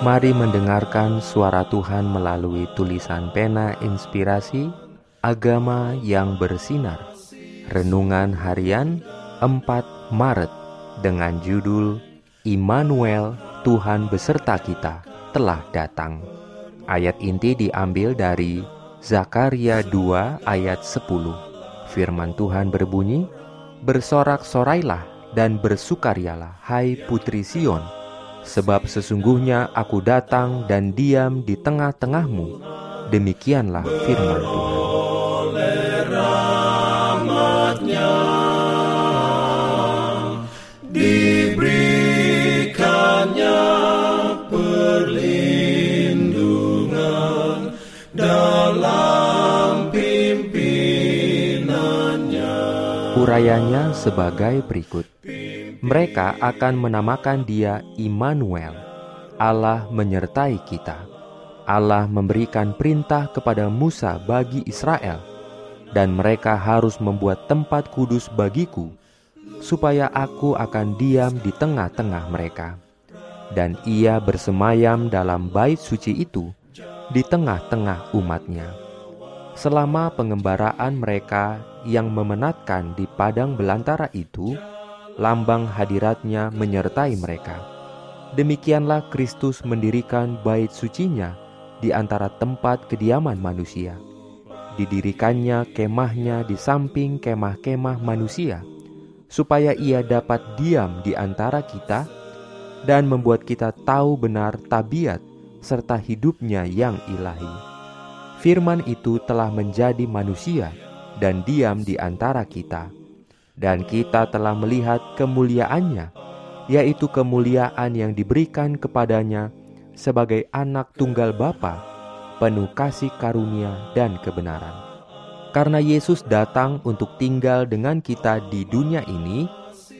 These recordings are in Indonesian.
Mari mendengarkan suara Tuhan melalui tulisan pena inspirasi Agama yang bersinar. Renungan harian 4 Maret dengan judul Immanuel Tuhan beserta kita telah datang Ayat inti diambil dari Zakaria 2 ayat 10 Firman Tuhan berbunyi Bersorak-sorailah dan bersukarialah hai putri Sion Sebab sesungguhnya aku datang dan diam di tengah-tengahmu. Demikianlah firman Tuhan. Diberikannya perlindungan dalam pimpinannya. Urayanya sebagai berikut mereka akan menamakan dia Immanuel, Allah menyertai kita. Allah memberikan perintah kepada Musa bagi Israel, dan mereka harus membuat tempat kudus bagiku, supaya aku akan diam di tengah-tengah mereka. Dan ia bersemayam dalam bait suci itu, di tengah-tengah umatnya. Selama pengembaraan mereka yang memenatkan di padang belantara itu, lambang hadiratnya menyertai mereka. Demikianlah Kristus mendirikan bait sucinya di antara tempat kediaman manusia. Didirikannya kemahnya di samping kemah-kemah manusia, supaya ia dapat diam di antara kita dan membuat kita tahu benar tabiat serta hidupnya yang ilahi. Firman itu telah menjadi manusia dan diam di antara kita dan kita telah melihat kemuliaannya, yaitu kemuliaan yang diberikan kepadanya sebagai anak tunggal Bapa, penuh kasih karunia dan kebenaran. Karena Yesus datang untuk tinggal dengan kita di dunia ini,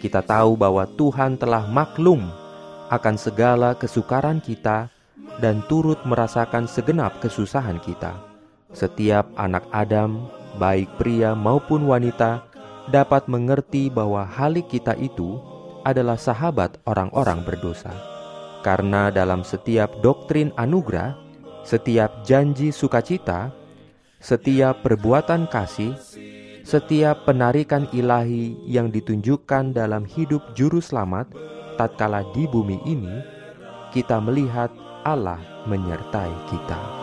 kita tahu bahwa Tuhan telah maklum akan segala kesukaran kita dan turut merasakan segenap kesusahan kita. Setiap anak Adam, baik pria maupun wanita, dapat mengerti bahwa halik kita itu adalah sahabat orang-orang berdosa. Karena dalam setiap doktrin anugerah, setiap janji sukacita, setiap perbuatan kasih, setiap penarikan ilahi yang ditunjukkan dalam hidup juru selamat tatkala di bumi ini, kita melihat Allah menyertai kita.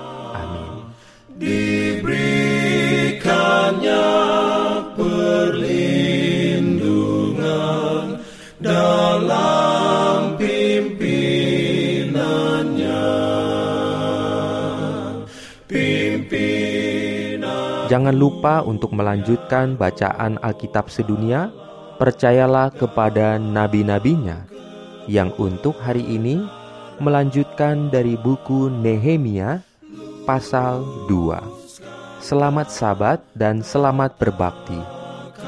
Dalam pimpinannya. Pimpinan. Jangan lupa untuk melanjutkan bacaan Alkitab sedunia. Percayalah kepada nabi-nabinya yang untuk hari ini melanjutkan dari buku Nehemia pasal 2. Selamat sabat dan selamat berbakti.